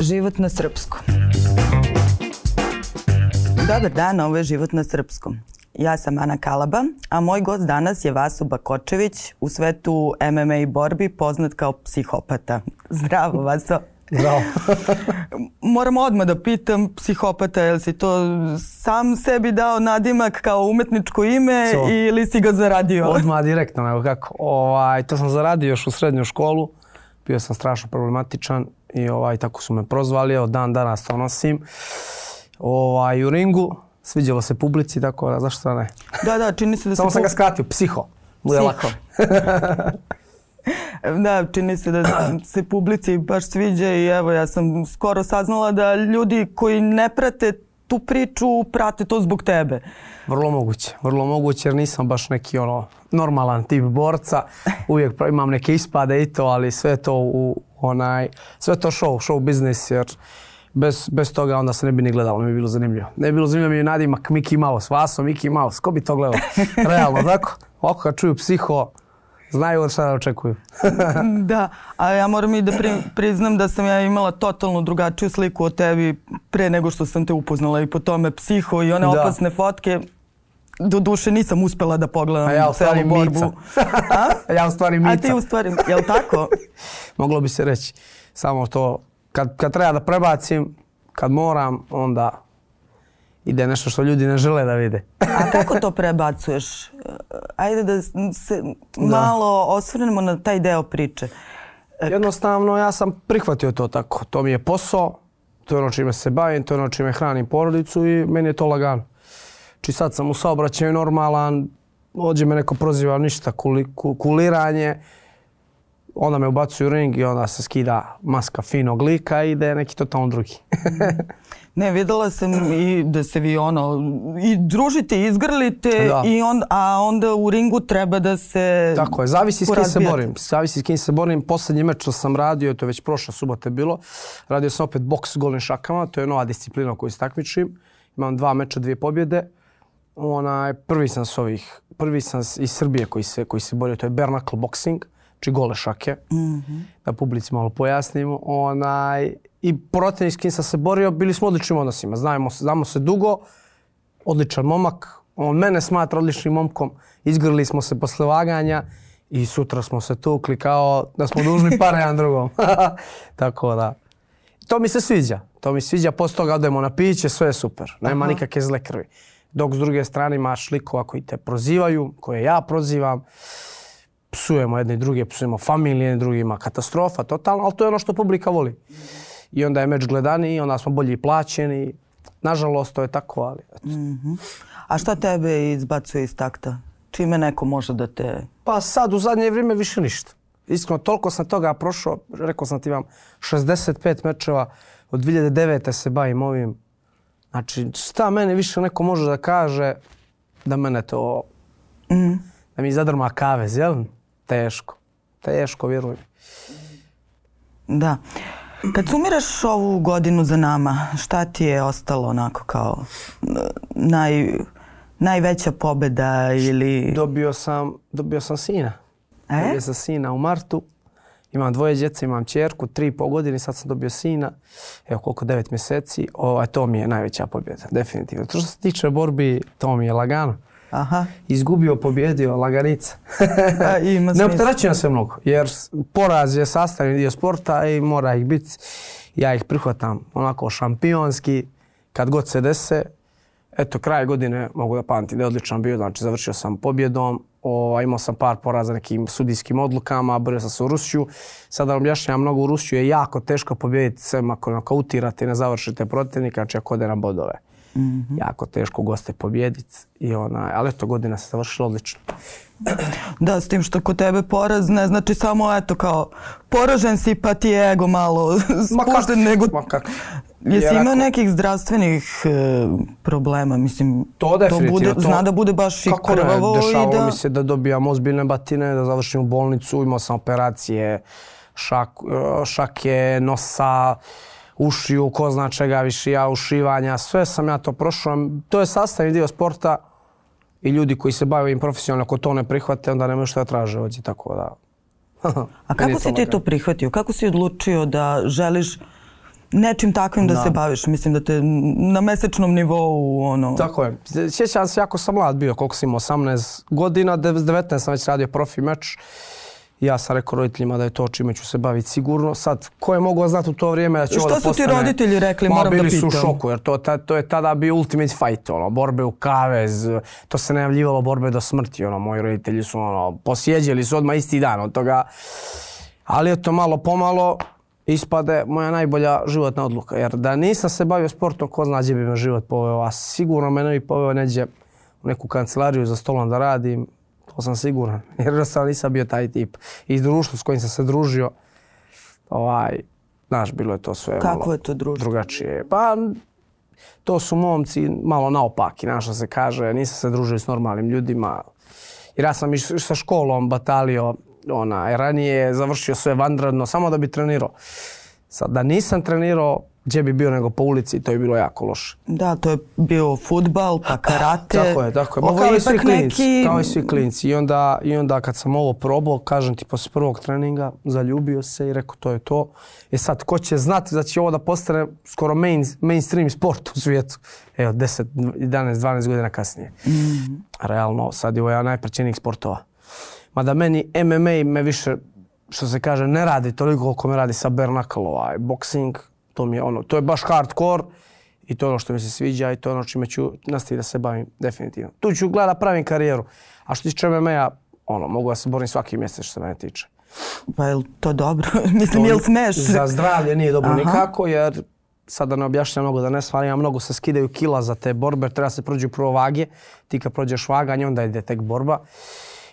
Život na srpskom. Dobar dan, ovo je Život na srpskom. Ja sam Ana Kalaba, a moj gost danas je Vaso Bakočević u svetu MMA i borbi poznat kao psihopata. Zdravo, Vaso. Zdravo. Moram odmah da pitam psihopata, jel si to sam sebi dao nadimak kao umetničko ime ili si ga zaradio? Odmah direktno, evo kako. Ovaj, to sam zaradio još u srednju školu. Bio sam strašno problematičan i ovaj, tako su me prozvali, dan danas to nosim. Ovaj, u ringu, sviđalo se publici, tako da zašto ne. Da, da, čini se da Samo sam ga skratio, psiho. Bude lako. da, čini se da se publici baš sviđa i evo ja sam skoro saznala da ljudi koji ne prate tu priču prate to zbog tebe. Vrlo moguće, vrlo moguće jer nisam baš neki ono normalan tip borca. Uvijek imam neke ispade i to, ali sve to u, Onaj, sve to show, show biznis jer bez, bez toga onda se ne bi ni gledalo, ne bi bilo zanimljivo. Ne bi bilo zanimljivo mi je nadimak Mickey Mouse, Vaso Mickey Mouse, ko bi to gledao? Realno, tako? Ovako kad čuju psiho, znaju od šta očekuju. da, a ja moram i da priznam da sam ja imala totalno drugačiju sliku o tebi pre nego što sam te upoznala i po tome psiho i one da. opasne fotke, do duše nisam uspjela da pogledam ja celu borbu. A? ja u stvari mica. A ti u stvari, jel tako? Moglo bi se reći. Samo to, kad, kad treba da prebacim, kad moram, onda ide nešto što ljudi ne žele da vide. A kako to prebacuješ? Ajde da se malo osvrnemo na taj deo priče. Jednostavno, ja sam prihvatio to tako. To mi je posao, to je ono čime se bavim, to je ono čime hranim porodicu i meni je to lagano. Či znači, sad sam u saobraćaju normalan, ođe me neko proziva ništa, kuliranje. Onda me ubacuju u ring i onda se skida maska finog lika i ide neki totalno drugi. ne, vidjela sam i da se vi ono i družite, izgrlite, i on, a onda u ringu treba da se Tako je, zavisi s kim se borim. Zavisi s kim se borim. Posljednji meč što sam radio, to je već prošla subota bilo, radio sam opet boks s golim šakama, to je nova disciplina koju se takmičim. Imam dva meča, dvije pobjede onaj, prvi sam s ovih, prvi sam iz Srbije koji se, koji se borio, to je bernacle boxing, či znači gole šake, mhm. da publici malo pojasnim. onaj, i protivnik s kim sam se borio, bili smo odličnim odnosima, znamo, znamo se dugo, odličan momak, on mene smatra odličnim momkom, izgrli smo se posle vaganja i sutra smo se tukli kao da smo dužni par jedan drugom. Tako da. To mi se sviđa. To mi se sviđa, posle toga odemo na piće, sve je super. Nema nikakve zle krvi dok s druge strane imaš likova koji te prozivaju, koje ja prozivam, psujemo jedne i druge, psujemo familije drugima, katastrofa totalna, ali to je ono što publika voli. I onda je meč gledaniji, onda smo bolji plaćeni. Nažalost, to je tako, ali... Mhm. A šta tebe izbacuje iz takta? Čime neko može da te... Pa sad, u zadnje vrijeme više ništa. Iskreno, toliko sam toga prošao, rekao sam ti vam, 65 mečeva, od 2009. se bavim ovim, Znači, šta mene više neko može da kaže da mene to... Mm. Da mi zadrma kavez, jel? Teško. Teško, vjeruj Da. Kad sumiraš ovu godinu za nama, šta ti je ostalo onako kao naj, najveća pobjeda ili... Dobio sam, dobio sam sina. E? Dobio sam sina u martu. Imam dvoje djece, imam čerku, tri pol godine, sad sam dobio sina, evo koliko, devet mjeseci. a to mi je najveća pobjeda, definitivno. To što se tiče borbi, to mi je lagano. Aha. Izgubio, pobjedio, laganica. ne opteračujem se mnogo, jer poraz je sastavni dio sporta i mora ih biti. Ja ih prihvatam onako šampionski, kad god se dese, Eto, kraj godine mogu da pamtim da je odličan bio, znači završio sam pobjedom, o, ovaj, imao sam par poraza nekim sudijskim odlukama, borio sam se u Rusiju. Sada vam objašnjam mnogo, u Rusiju je jako teško pobijediti sve ako nakautirate i ne završite protivnika, znači ako ode na bodove. Mm Jako teško goste pobijediti, i ona, ali eto godina se završila odlično. Da, s tim što kod tebe poraz ne znači samo eto kao poražen si pa ti je ego malo spušten, nego, Jesi imao nekih zdravstvenih e, problema? Mislim, to, to bude, zna da bude baš i krvavo. da... mi se da dobijam ozbiljne batine, da završim u bolnicu, imao sam operacije e, šake, nosa, ušiju, ko zna čega više ja, ušivanja, sve sam ja to prošao. To je sastavni dio sporta i ljudi koji se bave im profesionalno, ako to ne prihvate, onda nemaju što ja traže tako da... A kako si ti to prihvatio? Kako si odlučio da želiš nečim takvim da, se baviš. Mislim da te na mesečnom nivou ono... Tako je. Sjećam se, jako sam mlad bio, koliko sam 18 godina, 19 sam već radio profi meč. Ja sam rekao roditeljima da je to čime ću se baviti sigurno. Sad, ko je mogao znati u to vrijeme da će Što su ti roditelji rekli, moram da pitam. su u šoku, jer to, to je tada bio ultimate fight, ono, borbe u kavez, to se najavljivalo borbe do smrti, ono, moji roditelji su, ono, posjeđali su odmah isti dan od toga. Ali eto, malo pomalo, ispade moja najbolja životna odluka. Jer da nisam se bavio sportom, ko zna gdje bi me život poveo. A sigurno me ne bi poveo neđe u neku kancelariju za stolom da radim. To sam siguran. Jer sam nisam bio taj tip. I društvo s kojim sam se družio, ovaj, znaš, bilo je to sve Kako malo je to drugačije. Pa to su momci malo naopaki, što se kaže. Nisam se družio s normalnim ljudima. Jer ja sam i sa školom batalio onaj, ranije završio sve vanredno samo da bi trenirao. Sad, da nisam trenirao, gdje bi bio nego po ulici to je bilo jako loše. Da, to je bio futbal, pa karate. tako je, tako je. Ovo i svi klinci, kao i svi klinci. I onda, I onda kad sam ovo probao, kažem ti, posle prvog treninga, zaljubio se i rekao to je to. E sad, ko će znati da će ovo da postane skoro main, mainstream sport u svijetu? Evo, 10, 11, 12 godina kasnije. Mhm. Realno, sad je ovo jedan najprećenijih sportova. Mada meni MMA me više, što se kaže, ne radi toliko koliko me radi sa knuckle ovaj, boxing, to mi je ono, to je baš hardcore i to je ono što mi se sviđa i to je ono čime ću nastaviti da se bavim definitivno. Tu ću gledat pravim karijeru, a što tiče mma ono, mogu da se borim svaki mjesec što se mene tiče. Pa je to dobro? Mislim, li smeš? Za zdravlje nije dobro nikako, jer sada ne objašnjam mnogo da ne stvarim, mnogo se skidaju kila za te borbe, treba se prođu prvo vage, ti kad prođeš vaganje, onda ide tek borba.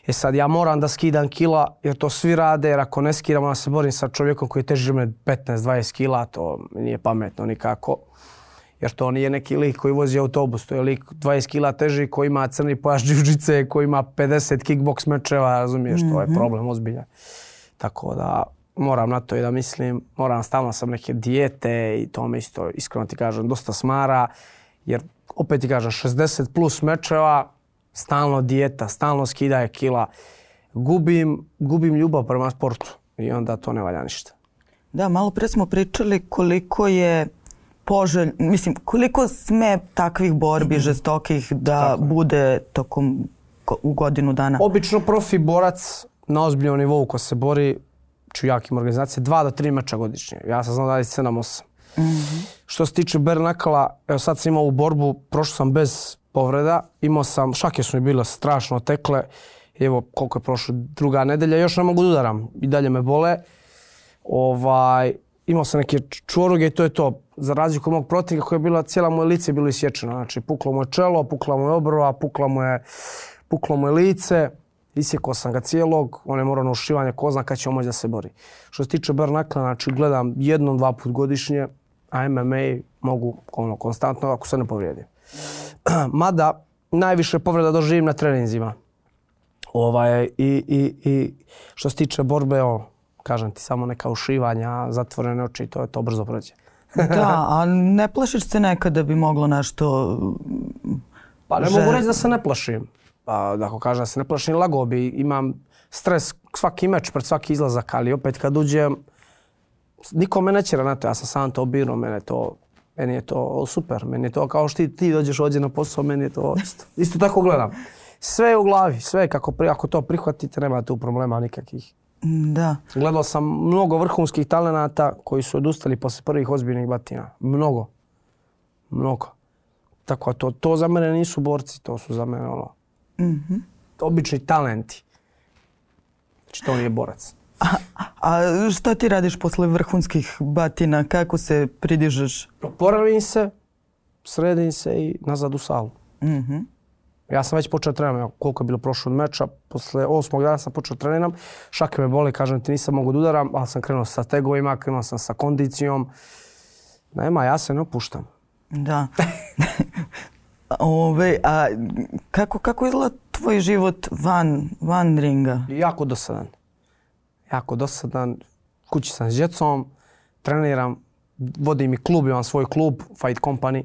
E sad ja moram da skidam kila jer to svi rade jer ako ne skidam onda se borim sa čovjekom koji teži me 15-20 kila, to nije pametno nikako. Jer to nije neki lik koji vozi autobus, to je lik 20 kila teži koji ima crni pojas džužice, koji ima 50 kickbox mečeva, razumiješ, to je mhm. problem ozbiljan. Tako da moram na to i da mislim, moram stalno sam neke dijete i to mi isto, iskreno ti kažem, dosta smara. Jer opet ti kažem, 60 plus mečeva, stalno dijeta, stalno skidaje kila, gubim, gubim ljubav prema sportu i onda to ne valja ništa. Da, malo prije smo pričali koliko je poželj, mislim, koliko sme takvih borbi žestokih da bude tokom u godinu dana? Obično profi borac na ozbiljnom nivou ko se bori, ću jakim organizacije, dva do tri meča godišnje. Ja sam znao da je 7-8. Što se tiče bernakala, evo sad sam imao u borbu, prošao sam bez povreda, imao sam, šake su mi bile strašno tekle, evo koliko je prošlo druga nedelja, još ne mogu da udaram, i dalje me bole. Ovaj, imao sam neke čvoruge i to je to. Za razliku mog protivnika koja je bila, cijela moje lice je bilo isječeno. Znači, puklo mu je čelo, pukla mu je obrva, pukla mu je, puklo mu je lice. Isjekao sam ga cijelog, on je morao na ušivanje, ko zna kad će moći da se bori. Što se tiče Bernakala, znači gledam jednom, dva put godišnje, a MMA mogu ono, konstantno ako se ne povrijedim. Mada najviše povreda doživim na treninzima. Ovaj, i, što se tiče borbe, ono, kažem ti, samo neka ušivanja, zatvorene oči, to je to brzo prođe. da, a ne plašiš se nekad da bi moglo nešto... Pa ne mogu reći da se ne plašim. Pa, ako kažem da se ne plašim, lagobi, Imam stres svaki meč pred svaki izlazak, ali opet kad uđem, niko me neće na to, ja sam sam to birao, mene to, meni je to super, meni je to kao što ti, ti dođeš ovdje na posao, meni je to isto, isto tako gledam. Sve je u glavi, sve kako, ako to prihvatite, nema tu problema nikakvih. Mm, da. Gledao sam mnogo vrhunskih talenata koji su odustali poslije prvih ozbiljnih batina. Mnogo. Mnogo. Tako to, to za mene nisu borci, to su za mene ono, mhm. obični talenti. Znači to nije borac. A, što šta ti radiš posle vrhunskih batina? Kako se pridižeš? Poravim se, sredim se i nazad u salu. Mhm. Ja sam već počeo treniram, koliko je bilo prošlo od meča, posle osmog dana sam počeo treniram, šake me bole, kažem ti nisam mogu da udaram, ali sam krenuo sa tegovima, krenuo sam sa kondicijom. Nema, ja se ne opuštam. Da. Ove, a kako, kako izgleda tvoj život van, van ringa? Jako dosadan jako dosadan, kući sam s djecom, treniram, vodim i klub, imam svoj klub, Fight Company.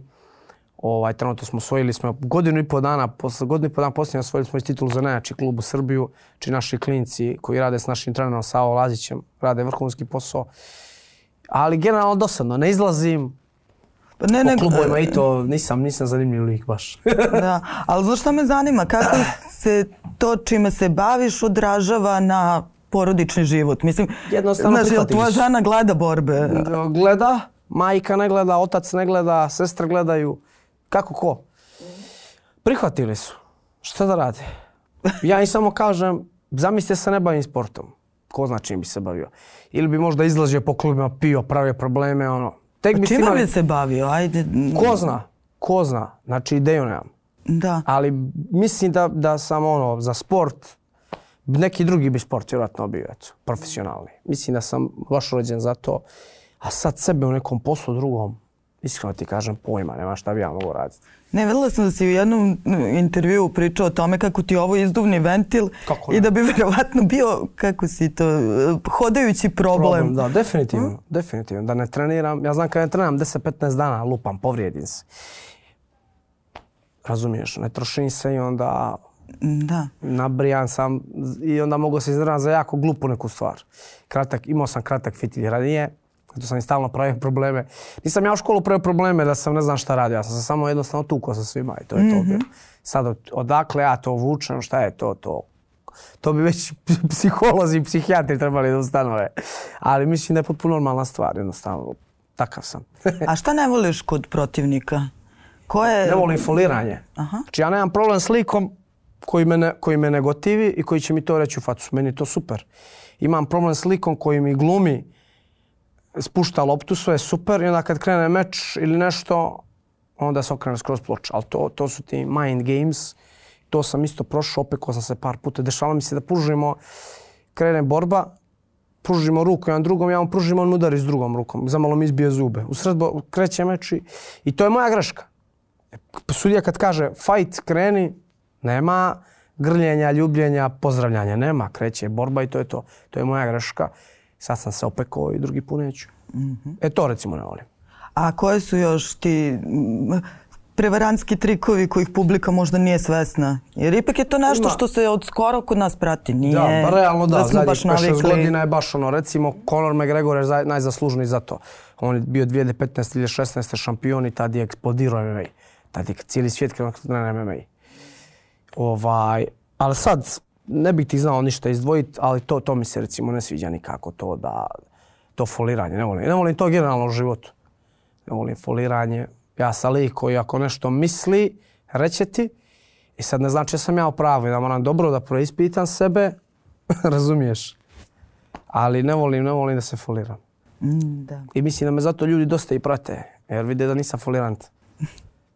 Ovaj, trenutno smo osvojili smo godinu i pol dana, posle godinu i pol dana poslije osvojili smo i titulu za najjači klub u Srbiju, či naši klinci koji rade s našim trenerom Savo Lazićem, rade vrhunski posao. Ali generalno dosadno, ne izlazim, ne, ne, i e, to nisam, nisam zanimljiv lik baš. da, ali zašto me zanima, kako se to čime se baviš odražava na porodični život. Mislim, Jednostavno tvoja žena gleda borbe? Gleda, majka ne gleda, otac ne gleda, sestra gledaju. Kako ko? Prihvatili su. Šta da radi? Ja im samo kažem, zamislite se ne bavim sportom. Ko zna čim bi se bavio? Ili bi možda izlazio po klubima, pio, pravio probleme, ono. Tek bi se bavio? Ajde. Ko zna? Ko zna? Znači ideju nemam. Da. Ali mislim da, da sam ono, za sport, neki drugi bi sport vjerojatno bio, eto, profesionalni. Mislim da sam baš rođen za to. A sad sebe u nekom poslu drugom, iskreno ti kažem pojma, nema šta bi ja mogu raditi. Ne, vidjela sam da si u jednom intervju pričao o tome kako ti je ovo izduvni ventil i da bi vjerovatno bio, kako si to, hodajući problem. da, definitivno, hm? definitivno. Da ne treniram, ja znam kad ne treniram 10-15 dana, lupam, povrijedim se. Razumiješ, ne trošim se i onda da. nabrijan sam i onda mogu se izdravati za jako glupu neku stvar. Kratak, imao sam kratak fitilj radije zato sam i stalno pravio probleme. Nisam ja u školu pravio probleme da sam ne znam šta radio, ja sam se samo jednostavno tukao sa svima i to je to mhm. Sad odakle ja to vučem, šta je to, to to bi već psiholozi i psihijatri trebali da ustanove. Ali mislim da je potpuno normalna stvar, jednostavno. Takav sam. A šta ne voliš kod protivnika? Koje... Ne volim foliranje. Aha. Znači ja nemam problem s likom, koji me, koji me negotivi i koji će mi to reći u facu. Meni je to super. Imam problem s likom koji mi glumi, spušta loptu, sve je super i onda kad krene meč ili nešto, onda se okrene skroz ploč. Ali to, to su ti mind games. To sam isto prošao, opekao sam se par puta. Dešava mi se da pružimo, krene borba, pružimo ruku jedan drugom, ja mu pružim, on udari s drugom rukom. malo mi izbije zube. U sredbo kreće meč i, i to je moja greška. E, sudija kad kaže fight, kreni, nema grljenja, ljubljenja, pozdravljanja. Nema, kreće borba i to je to. To je moja greška. Sad sam se opekao i drugi put neću. Mhm. E to recimo ne volim. A koje su još ti prevarantski trikovi kojih publika možda nije svesna? Jer ipak je to nešto što se od skoro kod nas prati. Nije, da, pa realno da. da baš godina je baš ono, recimo Conor McGregor je najzaslužniji za to. On je bio 2015. ili 2016. šampion i tad je eksplodirao MMA. Tad je cijeli svijet krenuo na MMA. Ovaj, ali sad, ne bih ti znao ništa izdvojiti, ali to, to mi se recimo ne sviđa nikako, to da, to foliranje, ne volim, ne volim to generalno u životu. Ne volim foliranje, ja sam lik koji ako nešto misli, reće ti, i sad ne znači da sam ja pravu, da moram dobro da proispitam sebe, razumiješ. Ali ne volim, ne volim da se foliram. Mm, da. I mislim da me zato ljudi dosta i prate, jer vide da nisam folirant.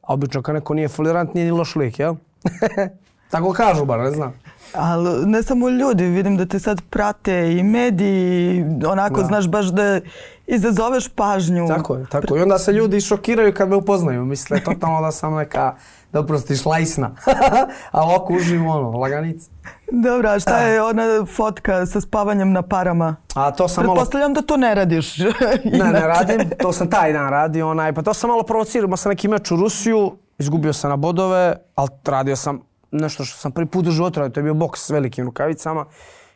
A obično kad neko nije folirant, nije ni loš lik, jel? Tako kažu bar, ne znam. Ali ne samo ljudi, vidim da te sad prate i mediji, onako znaš baš da izazoveš pažnju. Tako je, tako. I onda se ljudi šokiraju kad me upoznaju, misle totalno da sam neka, da oprostiš, lajsna. a ovako ono, laganica. Dobro, a šta je ona fotka sa spavanjem na parama? A to sam malo... da to ne radiš. ne, ne radim, to sam taj dan radio, onaj, pa to sam malo provocirao, sam neki meč u Rusiju, izgubio sam na bodove, ali radio sam nešto što sam prvi put u to je bio boks s velikim rukavicama.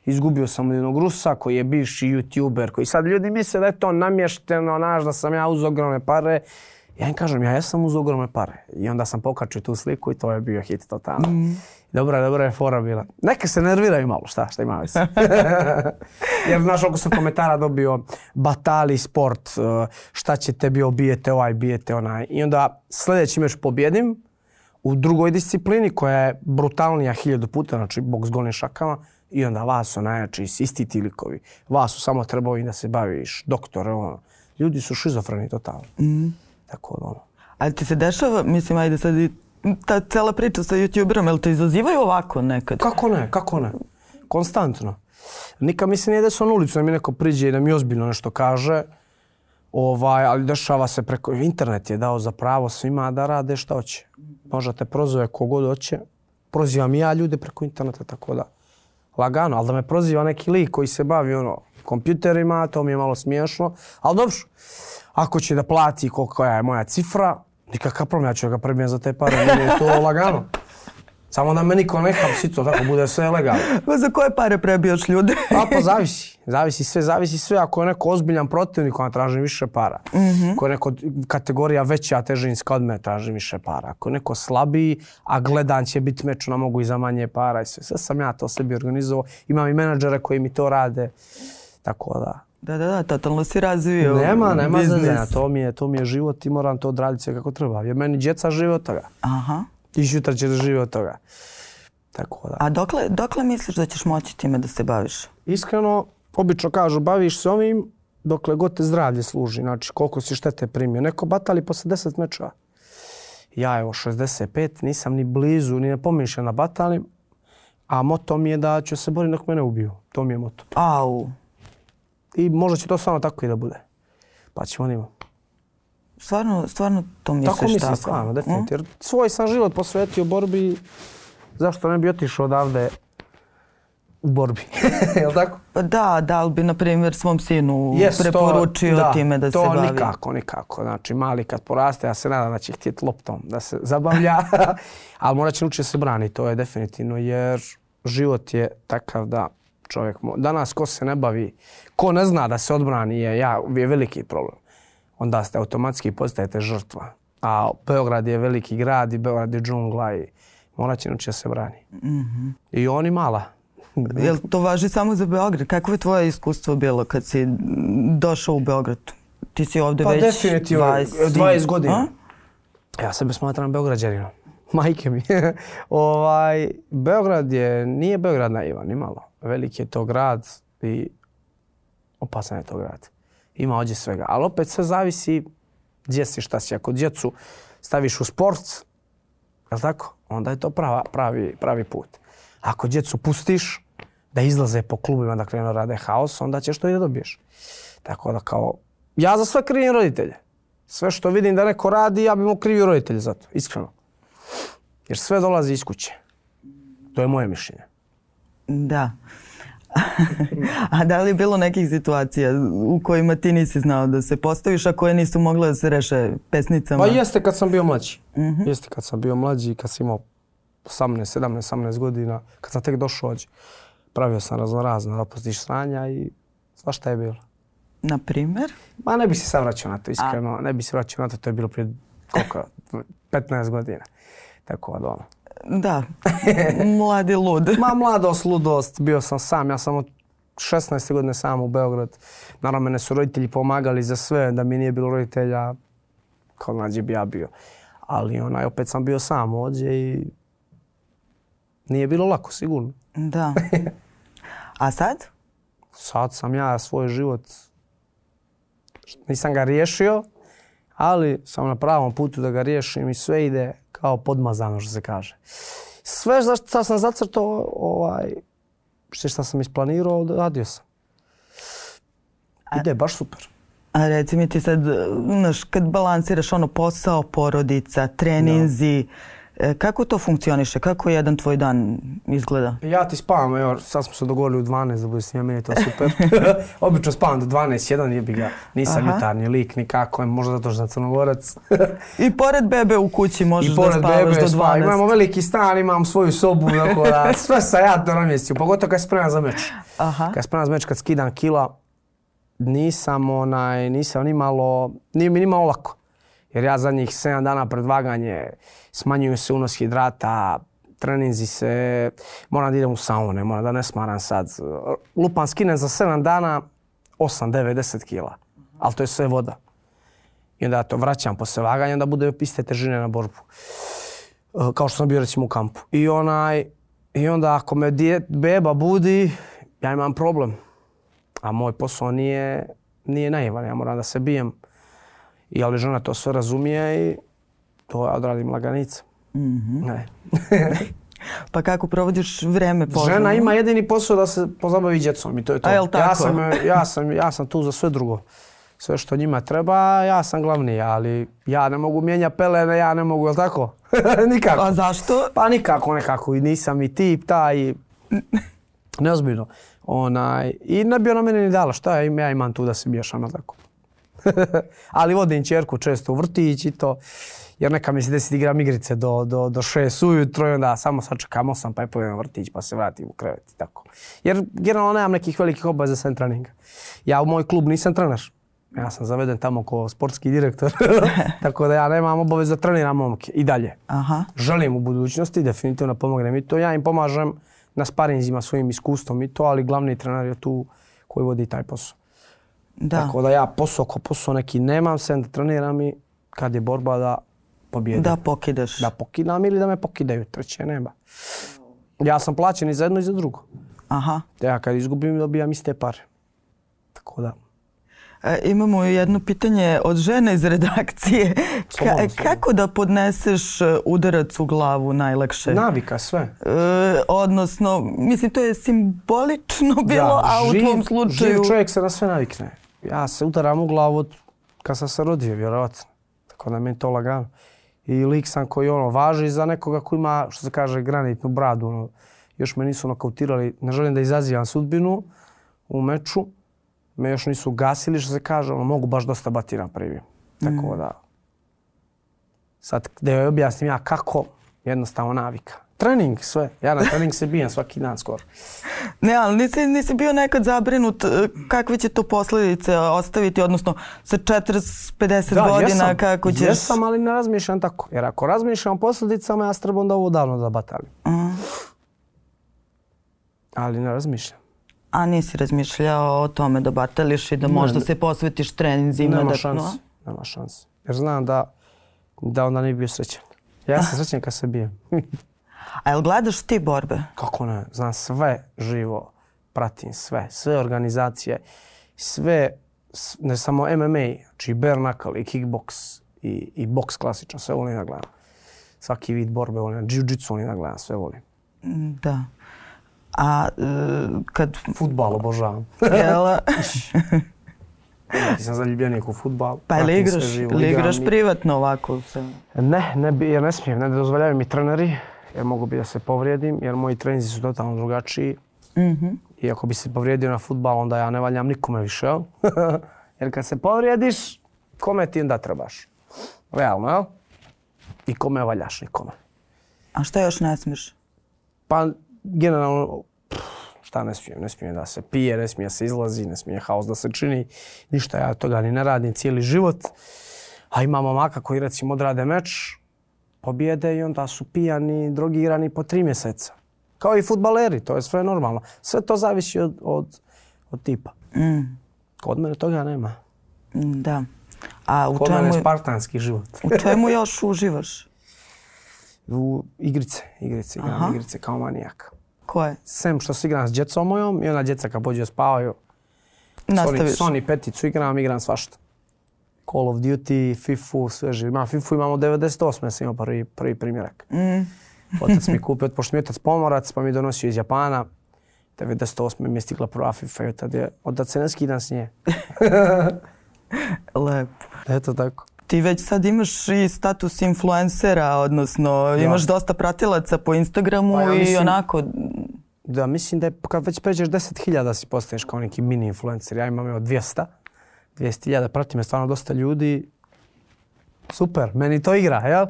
Izgubio sam od jednog Rusa koji je bivši youtuber, koji sad ljudi misle da je to namješteno, naš, da sam ja uz ogromne pare. Ja im kažem, ja sam uz ogromne pare. I onda sam pokačio tu sliku i to je bio hit totalno. Mhm. Dobra, dobra je fora bila. Neka se nerviraju malo, šta, šta ima već. Jer znaš, oko sam komentara dobio batali sport, e, šta će tebi obijete ovaj, bijete onaj. I onda sljedeći meč pobjedim u drugoj disciplini koja je brutalnija hiljadu puta, znači boks golim šakama. I onda vas su najjači, isti ti likovi. Vas su samo trebao i da se baviš, doktor, ono. Ljudi su šizofreni totalno. Mm. Tako ono. Ali ti se dešava, mislim, ajde sad ta cela priča sa youtuberom, jel te izazivaju ovako nekad? Kako ne, kako ne. Konstantno. Nikad mi se nije desilo na ulicu da mi neko priđe i da mi ozbiljno nešto kaže. Ovaj, ali dešava se preko... Internet je dao za pravo svima da rade što hoće. Možda te prozove kogod hoće. Prozivam ja ljude preko interneta, tako da lagano. Ali da me proziva neki lik koji se bavi ono, kompjuterima, to mi je malo smiješno. Ali dobro, ako će da plati koliko je moja cifra, Nikakav problem, ja ću ga prebijem za te pare, to je to lagano. Samo da me niko ne hapsi to, tako bude sve legalno. za koje pare prebijaš ljude? A pa, pa zavisi. Zavisi sve, zavisi sve. Ako je neko ozbiljan protivnik, onda traži više para. Mhm. Ako je neko kategorija veća težinska od mene tražim više para. Ako je neko slabiji, a gledan će biti meč, mogu i za manje para i sve. Sve sam ja to sebi organizovao. Imam i menadžere koji mi to rade. Tako da, da, da, da, totalno si razvio Nema, nema na to mi je, to mi je život i moram to odraditi sve kako treba. Jer meni djeca žive od toga. Aha. I šutar će žive od toga. Tako da. A dokle, dokle misliš da ćeš moći time da se baviš? Iskreno, obično kažu baviš se ovim dokle god te zdravlje služi. Znači, koliko si štete primio. Neko batali posle 10 mečeva. Ja evo 65, nisam ni blizu, ni ne pomišljam na batalim. A moto mi je da ću se boriti dok me ne ubiju. To mi je moto. Au. I možda će to stvarno tako i da bude. Pa ćemo nima. Stvarno, stvarno to misliš tako? Mislim, tako mislim, stvarno, mm? definitivno. Jer svoj sam život posvetio borbi, zašto ne bi otišao odavde u borbi, jel tako? Pa da, da, ali bi na primjer svom sinu preporučio da, time da se bavi. nikako, nikako. Znači mali kad poraste, ja se nadam da će htjeti loptom da se zabavlja, ali morat će naučiti se brani, to je definitivno, jer život je takav da čovjek. Danas ko se ne bavi, ko ne zna da se odbrani je, ja, je veliki problem. Onda ste automatski postajete žrtva. A Beograd je veliki grad i Beograd je džungla i morat će da se brani. Mhm. I on i mala. Jel to važi samo za Beograd? Kako je tvoje iskustvo bilo kad si došao u Beograd? Ti si ovdje pa već 20... 20 godina. Ja sebe smatram Beograđaninom. Majke mi. ovaj, Beograd je, nije Beograd naivan, ni malo velik je to grad i opasan je to grad. Ima ovdje svega. Ali opet sve zavisi gdje si, šta si. Ako djecu staviš u sport, jel tako? Onda je to pravi, pravi put. Ako djecu pustiš da izlaze po klubima, da krenu rade haos, onda ćeš to i da dobiješ. Tako da kao, ja za sve krivim roditelje. Sve što vidim da neko radi, ja bi mu krivio roditelje za to, iskreno. Jer sve dolazi iz kuće. To je moje mišljenje. Da. A da li je bilo nekih situacija u kojima ti nisi znao da se postaviš, a koje nisu mogle da se reše pesnicama? Pa jeste kad sam bio mlađi. mm Jeste kad sam bio mlađi, kad sam imao 18, 17, 18 godina, kad sam tek došao ovdje. Znači, pravio sam razno razno, rapustiš sranja i svašta je bilo. Na primjer? Ma ne bi se sad vraćao na to, iskreno. Ne bi se vraćao na to, to je bilo prije koliko? 15 godina. Tako da ono. Da, mladi lud. Ma mladost, ludost, bio sam sam, ja sam od 16. godine sam u Beograd. Naravno, mene su roditelji pomagali za sve, da mi nije bilo roditelja, kao nađe bi ja bio. Ali onaj, opet sam bio sam ovdje i nije bilo lako, sigurno. Da. A sad? Sad sam ja svoj život, nisam ga riješio, ali sam na pravom putu da ga riješim i sve ide kao podmazano što se kaže. Sve što sam zacrtao, ovaj, što sam isplanirao, radio sam. Ide baš super. A reci mi ti sad, kad balansiraš ono posao, porodica, treninzi, E, kako to funkcioniše? Kako jedan tvoj dan izgleda? Ja ti spavam, evo, sad smo se dogovorili u 12 da bude snima, meni je to super. Obično spavam do 12, jedan jebi ga. Nisam jutarnji lik nikako, možda zato što sam crnogorac. I pored bebe u kući možeš da spavaš do 12. Spavam. Imamo veliki stan, imam svoju sobu, tako da sve sam ja to namjestio, pogotovo kad spremam za meč. Aha. Kad spremam za meč, kad skidam kila, nisam onaj, nisam ni nije mi ni lako. Jer ja zadnjih 7 dana pred vaganje smanjuju se unos hidrata, treninzi se, moram da idem u saune, moram da ne smaram sad. Lupan skinem za 7 dana 8, 9, 10 kila. Ali to je sve voda. I onda ja to vraćam posle vaganja, onda bude iste težine na borbu. E, kao što sam bio recimo u kampu. I onaj, i onda ako me beba budi, ja imam problem. A moj posao nije, nije naivan, ja moram da se bijem i ali žena to sve razumije i to ja odradim laganica. Mm ne. pa kako provodiš vrijeme po Žena ima jedini posao da se pozabavi djecom i to je to. A, Ja, sam, ja, sam, ja sam tu za sve drugo. Sve što njima treba, ja sam glavni, ali ja ne mogu mijenja pelene, ja ne mogu, jel tako? nikako. A zašto? Pa nikako nekako i nisam i tip taj, neozbiljno. I ne bi ona mene ni dala, šta ja, imam tu da se miješam, jel tako? Ali vodim čerku često u vrtić i to. Jer neka mi se desi igram igrice do, do, do šest ujutro i onda samo sačekam osam pa je povijem vrtić pa se vratim u krevet i tako. Jer generalno nemam nekih velikih obaveza sa treninga. Ja u moj klub nisam trener. Ja sam zaveden tamo kao sportski direktor, tako da ja nemam obavezu trenira treniram momke i dalje. Aha. Želim u budućnosti, definitivno pomognem i to. Ja im pomažem na sparinzima svojim iskustvom i to, ali glavni trener je tu koji vodi taj posao. Da. Tako da ja posao ko posao neki nemam, sem da treniram i kad je borba da pobjedim. Da pokidaš. Da pokidam ili da me pokidaju, treće nema. Ja sam plaćen i za jedno i za drugo. Aha. Ja kad izgubim dobijam iste pare. Tako da. E, imamo jedno pitanje od žene iz redakcije. Kako da podneseš e, udarac u glavu najlakše? Navika sve. E, odnosno, mislim to je simbolično bilo, a u slučaju... Živ čovjek se na sve navikne ja se udaram u glavu od kad sam se rodio, vjerovatno. Tako da meni to lagano. I lik sam koji ono važi za nekoga koji ima, što se kaže, granitnu bradu. Ono, još me nisu nokautirali, ne želim da izazivam sudbinu u meču. Me još nisu gasili, što se kaže, ono, mogu baš dosta na prvi. Tako mm. da, sad da joj objasnim ja kako, jednostavno navika. Trening sve. Ja na trening se bijem svaki dan skoro. Ne, ali nisi, nisi bio nekad zabrinut e, kakve će to posljedice e, ostaviti, odnosno sa 40-50 godina jesam, kako ćeš... jesam, ali ne razmišljam tako. Jer ako razmišljam o posljedicama, ja trebam da ovo davno zabatalim. Mm. Ali ne razmišljam. A nisi razmišljao o tome da batališ i da ne, možda se posvetiš treninzima? Nema da... šanse. Nema Jer znam da, da onda ne bi bio srećan. Ja sam srećan kad se bijem. A jel gledaš ti borbe? Kako ne, znam sve živo, pratim sve, sve organizacije, sve, ne samo MMA, znači bare knuckle i kickbox i, i boks klasičan, sve volim da gledam. Svaki vid borbe volim, jiu-jitsu volim da gledam, sve volim. Mm, da. A e, kad... Futbal obožavam. Jel? Ti sam zaljubljenik u futbal. Pa li igraš, li igraš privatno ovako? sve? Ne, ne, ja ne smijem, ne dozvoljavaju mi treneri jer mogu bi da se povrijedim, jer moji trenzi su totalno drugačiji. Mhm. I ako bi se povrijedio na futbal, onda ja ne valjam nikome više, jel? jer kad se povrijediš, kome ti onda trebaš? Realno, jel? I kome valjaš nikome. A šta još ne smiješ? Pa, generalno, šta ne smijem? Ne smijem da se pije, ne smije se izlazi, ne smije haos da se čini. Ništa ja toga ni ne radim cijeli život. A imamo mamaka koji recimo odrade meč, pobjede i onda su pijani, drogirani po tri mjeseca. Kao i futbaleri, to je sve normalno. Sve to zavisi od, od, od tipa. Mm. Kod mene toga nema. Mm, da. A u Kod čemu... mene je spartanski život. u čemu još uživaš? U igrice, igrice, igram igrice kao manijak. Koje? Sem što se igram s djecom mojom i onda djeca kad pođe spavaju. Nastaviš. Sony peticu igram, igram svašta. Call of Duty, FIFA, sve živi. Ma FIFA, imamo 98. sam imao prvi, prvi primjerak. Mm. otac mi kupio, pošto mi je otac pomorac, pa mi je donosio iz Japana. 98. mi je stigla prva FIFA i je, od se ne skidam s nje. Lepo. Eto tako. Ti već sad imaš i status influencera, odnosno imaš dosta pratilaca po Instagramu pa i onako... Da, mislim da je, kad već pređeš 10.000 si postaneš kao neki mini influencer. Ja imam evo 200. 200.000, prati me stvarno dosta ljudi. Super, meni to igra, jel?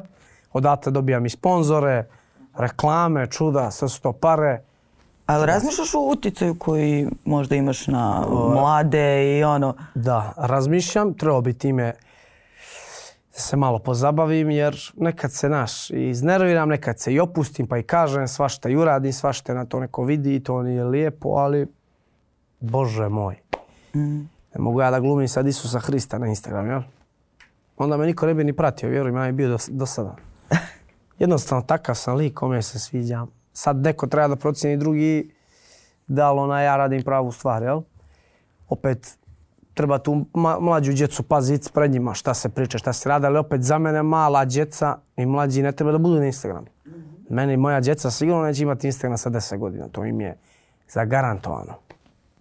Odatle dobijam i sponzore, reklame, čuda, sve su to pare. Ali razmišljaš o uticaju koji možda imaš na mlade i ono? Da, razmišljam, trebao bi time se malo pozabavim jer nekad se naš iznerviram, nekad se i opustim pa i kažem svašta i uradim, svašta na to neko vidi i to nije lijepo, ali bože moj. Mm. Ne mogu ja da glumim sad Isusa Hrista na Instagram, jel? Onda me niko ne bi ni pratio, vjerujem, ja je bio do, sada. Jednostavno, takav sam lik, kome se sviđa. Sad neko treba da procjeni drugi da li ona ja radim pravu stvar, jel? Opet, treba tu mlađu djecu paziti pred njima šta se priča, šta se radi, ali opet za mene mala djeca i mlađi ne treba da budu na Instagramu. Mhm. Meni moja djeca sigurno neće imati Instagram sa 10 godina, to im je zagarantovano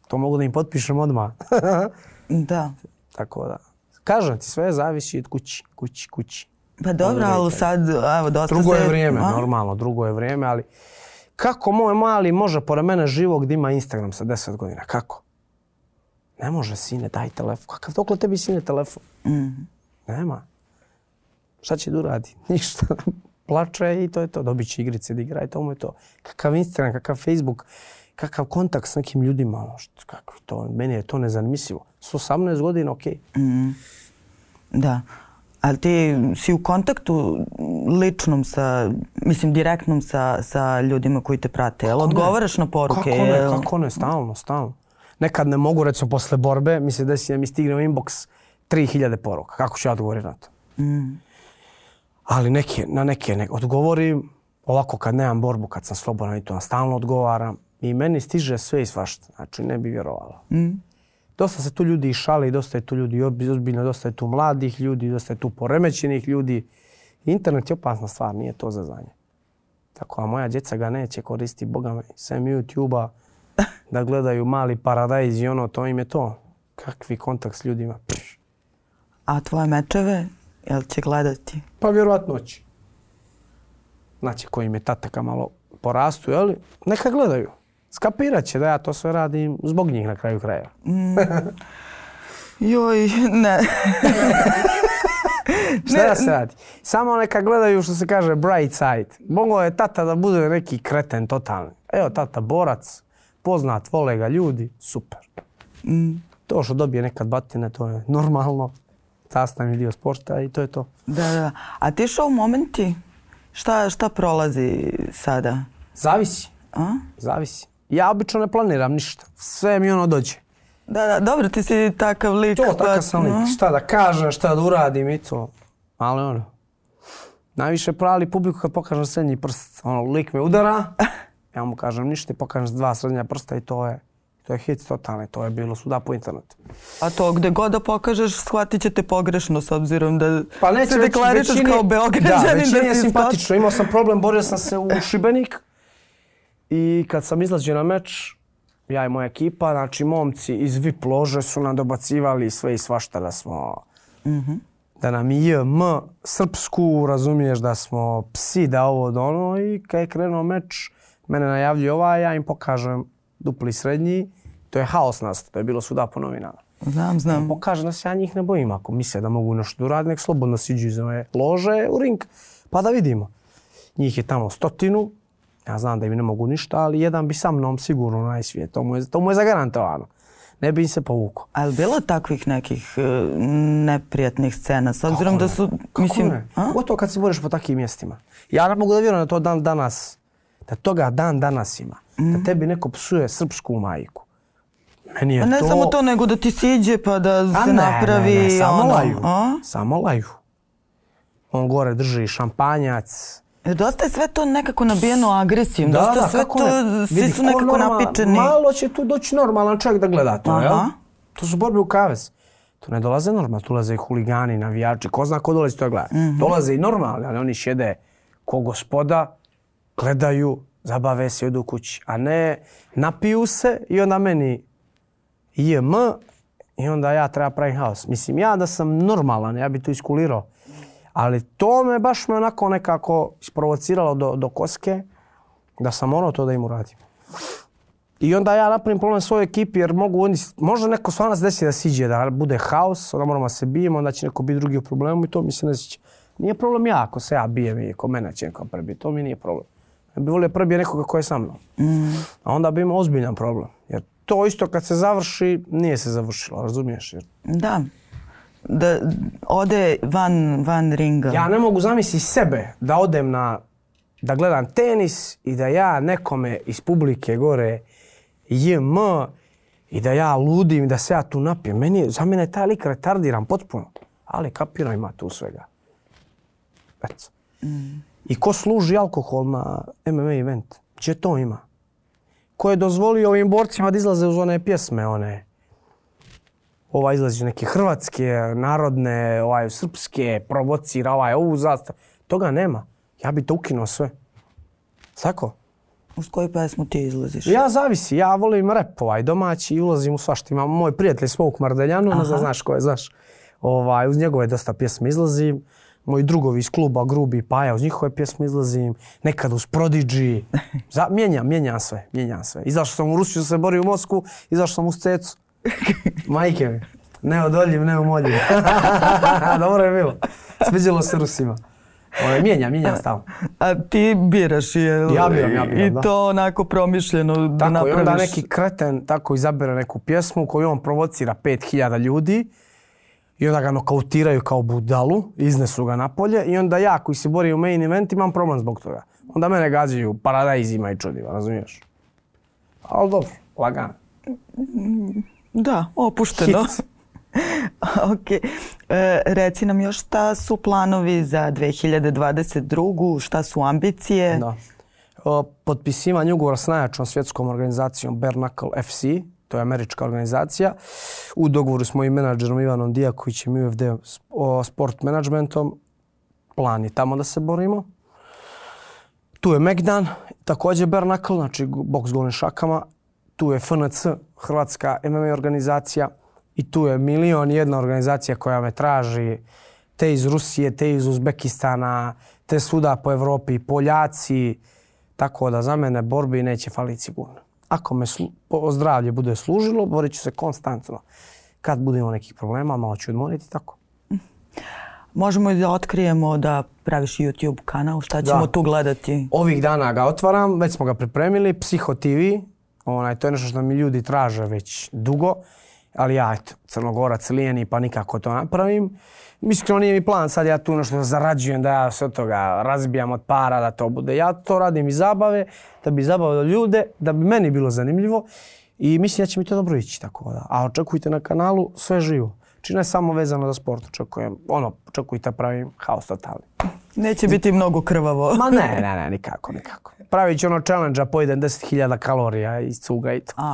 to mogu da im potpišem odmah. da. Tako da. Kažem ti, sve zavisi od kući, kući, kući. Pa dobro, ali sad, evo, dosta Drugo je vrijeme, normalno, drugo je vrijeme, ali kako moj mali može pored mene živog gdje ima Instagram sa 10 godina? Kako? Ne može, sine, daj telefon. Kakav dokle tebi, sine, telefon? Mhm. Nema. Šta će da uradi? Ništa. Plače i to je to. Dobit će igrice da igra i to mu je to. Kakav Instagram, kakav Facebook kakav kontakt s nekim ljudima, ono kako to, meni je to nezamislivo. S 18 godina, ok. Mm. Da, ali ti si u kontaktu ličnom sa, mislim direktnom sa, ljudima koji te prate, jel odgovaraš na poruke? Kako ne, kako stalno, stalno. Nekad ne mogu, recimo posle borbe, mislim da si da mi stigne u inbox 3000 poruka, kako ću ja odgovoriti na to? Mm. Ali neke, na neke odgovorim, ovako kad nemam borbu, kad sam slobodan i to, stalno odgovaram i meni stiže sve i svašta. Znači, ne bi vjerovala. Mm. Dosta se tu ljudi šale dosta je tu ljudi ozbiljno, dosta je tu mladih ljudi, dosta je tu poremećenih ljudi. Internet je opasna stvar, nije to za zanje. Tako, a moja djeca ga neće koristiti, boga me, sem youtube da gledaju mali paradajz i ono, to im je to. Kakvi kontakt s ljudima. A tvoje mečeve, jel će gledati? Pa vjerojatno će. Znači, koji im je tataka malo porastu, li? Neka gledaju. Skapirat će da ja to sve radim zbog njih na kraju krajeva. Mm. Joj, ne. Šta da se radi? Samo neka gledaju što se kaže bright side. Moglo je tata da bude neki kreten totalni. Evo tata borac, poznat, vole ga ljudi, super. Mm. To što dobije nekad batine, to je normalno. Sastavni dio sporta i to je to. Da, da. A ti što u momenti? Šta, prolazi sada? Zavisi. Zavisi ja obično ne planiram ništa. Sve mi ono dođe. Da, da, dobro, ti si takav lik. To, takav pa, sam lik. Šta da kažem, šta da uradim i to. Ali ono, najviše prali publiku kad pokažem srednji prst. Ono, lik me udara, ja mu kažem ništa i pokažem dva srednja prsta i to je to je hit totalni, to je bilo suda po internetu. A to gdje god da pokažeš, shvatit će te pogrešno s obzirom da pa neće, se deklarišaš kao Beograđanin. Da, je simpatično. Imao sam problem, borio sam se u Šibenik i kad sam izlazio na meč, ja i moja ekipa, znači momci iz VIP lože su nam dobacivali sve i svašta da smo... Mhm. Da nam je M srpsku, razumiješ da smo psi, da ovo, da ono. I kad je krenuo meč, mene najavljuje ovaj, ja im pokažem dupli srednji. To je haos nas, to je bilo svuda po novinama. Znam, znam. da se ja njih ne bojim. Ako misle da mogu nešto uraditi, nek slobodno siđu iz ove lože u ring. Pa da vidimo. Njih je tamo stotinu, ja znam da im ne mogu ništa, ali jedan bi sa mnom sigurno najsvijet. To mu je, to mu je zagarantovano. Ne bi im se povukao. A je bilo takvih nekih e, neprijatnih scena? S obzirom da su... Kako mislim, ne? to kad se boriš po takvim mjestima. Ja ne mogu da vjerujem da to dan danas, da toga dan danas ima. Da mm. tebi neko psuje srpsku majku. Meni je pa ne to... samo to, nego da ti siđe pa da napravi... Ne, ne, samo ono, laju. A? Samo laju. On gore drži šampanjac, E, dosta je sve to nekako nabijeno agresijom, da, dosta da, sve to, svi su nekako napičeni. Malo će tu doći normalan čovjek da gleda to, jel? To su borbe u kavez. Tu ne dolaze normalno, tu dolaze i huligani, navijači, ko zna ko dolazi to gleda. Mhm. Dolaze i normalni, ali oni šede ko gospoda, gledaju, zabave se i kući. A ne, napiju se i onda meni IM i onda ja treba pravim haos. Mislim, ja da sam normalan, ja bi to iskulirao. Ali to me baš me onako nekako isprovociralo do, do koske da sam morao to da im uradim. I onda ja napravim problem svojoj ekipi jer mogu oni, možda neko stvarno se desi da siđe, da bude haos, onda moramo se bijemo, onda će neko biti drugi u problemu i to mi se ne sviđa. Nije problem ja ako se ja bijem i ako mene će neko prebiti, to mi nije problem. Ja bi volio prebije nekoga koji je sa mnom. Mm. A onda bi imao ozbiljan problem. Jer to isto kad se završi, nije se završilo, razumiješ? Jer... Da da ode van, van ringa. Ja ne mogu zamisliti sebe da odem na, da gledam tenis i da ja nekome iz publike gore JM i da ja ludim, da se ja tu napijem. Meni, za mene je taj lik retardiran potpuno. Ali kapiram ima tu svega. I ko služi alkohol na MMA event? Če to ima? Ko je dozvolio ovim borcima da izlaze uz one pjesme, one ova izlazi neke hrvatske, narodne, ovaj srpske, provocira ovaj ovu zastavu. Toga nema. Ja bi to ukinuo sve. Sako? Uz koju pesmu ti izlaziš? Ja zavisi, ja volim rap ovaj domaći i ulazim u svašta. Imam moj prijatelj Smok Mardeljanu, ne ono znaš ko je, znaš. Ovaj, uz njegove dosta pjesme izlazim. Moji drugovi iz kluba Grubi pa Paja, uz njihove pjesme izlazim. Nekad uz Prodigy. Za, mijenjam, mijenjam sve, mijenjam sve. Izašao sam u Rusiju, se borio u Mosku, izašao sam u stecu. Majke mi. Ne odoljiv, ne umoljim. Dobro je bilo. Sviđalo se Rusima. mijenjam, ovaj, mijenjam stalno. A ti biraš, je I to onako promišljeno da napraviš. Tako, i onda neki kreten tako izabere neku pjesmu koju on provocira 5000 ljudi. I onda ga nokautiraju kao budalu, iznesu ga napolje i onda ja koji se bori u main event imam problem zbog toga. Onda mene gađaju paradajzima i čudima, razumiješ? Ali dobro, lagano. Da, opušteno. ok. E, reci nam još šta su planovi za 2022. Šta su ambicije? Da. potpisivanju potpisivanje ugovora s najjačom svjetskom organizacijom Bernacle FC, to je američka organizacija. U dogovoru s mojim menadžerom Ivanom Dijakovićem i UFD sport menadžmentom. Plan je tamo da se borimo. Tu je Megdan, također Bernacle, znači boks golim šakama tu je FNC, Hrvatska MMA organizacija i tu je milion jedna organizacija koja me traži, te iz Rusije, te iz Uzbekistana, te svuda po Europi, Poljaci, tako da za mene borbi neće faliti sigurno. Ako me zdravlje bude služilo, borit ću se konstantno. Kad budemo nekih problema, malo ću odmoriti, tako. Možemo i da otkrijemo da praviš YouTube kanal, šta ćemo tu gledati? Ovih dana ga otvaram, već smo ga pripremili, Psiho TV, Onaj, to je nešto što mi ljudi traže već dugo, ali ja, eto, crnogorac, lijeni, pa nikako to napravim. Iskreno nije mi plan, sad ja tu nešto zarađujem, da ja se od toga razbijam od para, da to bude. Ja to radim iz zabave, da bi zabavio ljude, da bi meni bilo zanimljivo. I mislim ja će mi to dobro ići, tako da. A očekujte na kanalu sve živo. Znači ne samo vezano za sport, očekujem, ono, očekujem da pravim haos totalni. Neće biti mnogo krvavo. Ma ne, ne, ne, nikako, nikako. Pravit ću ono challenge-a, pojedem 10.000 kalorija i cuga i to.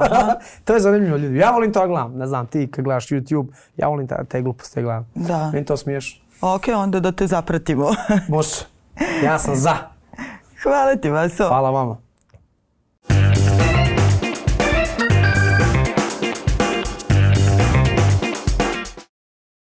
to je zanimljivo ljudi. Ja volim to da gledam, ne znam, ti kad gledaš YouTube, ja volim ta, te gluposti gledam. Da. Meni to smiješ. Ok, onda da te zapratimo. Bože, Ja sam za. Hvala ti, Vaso. Hvala vama.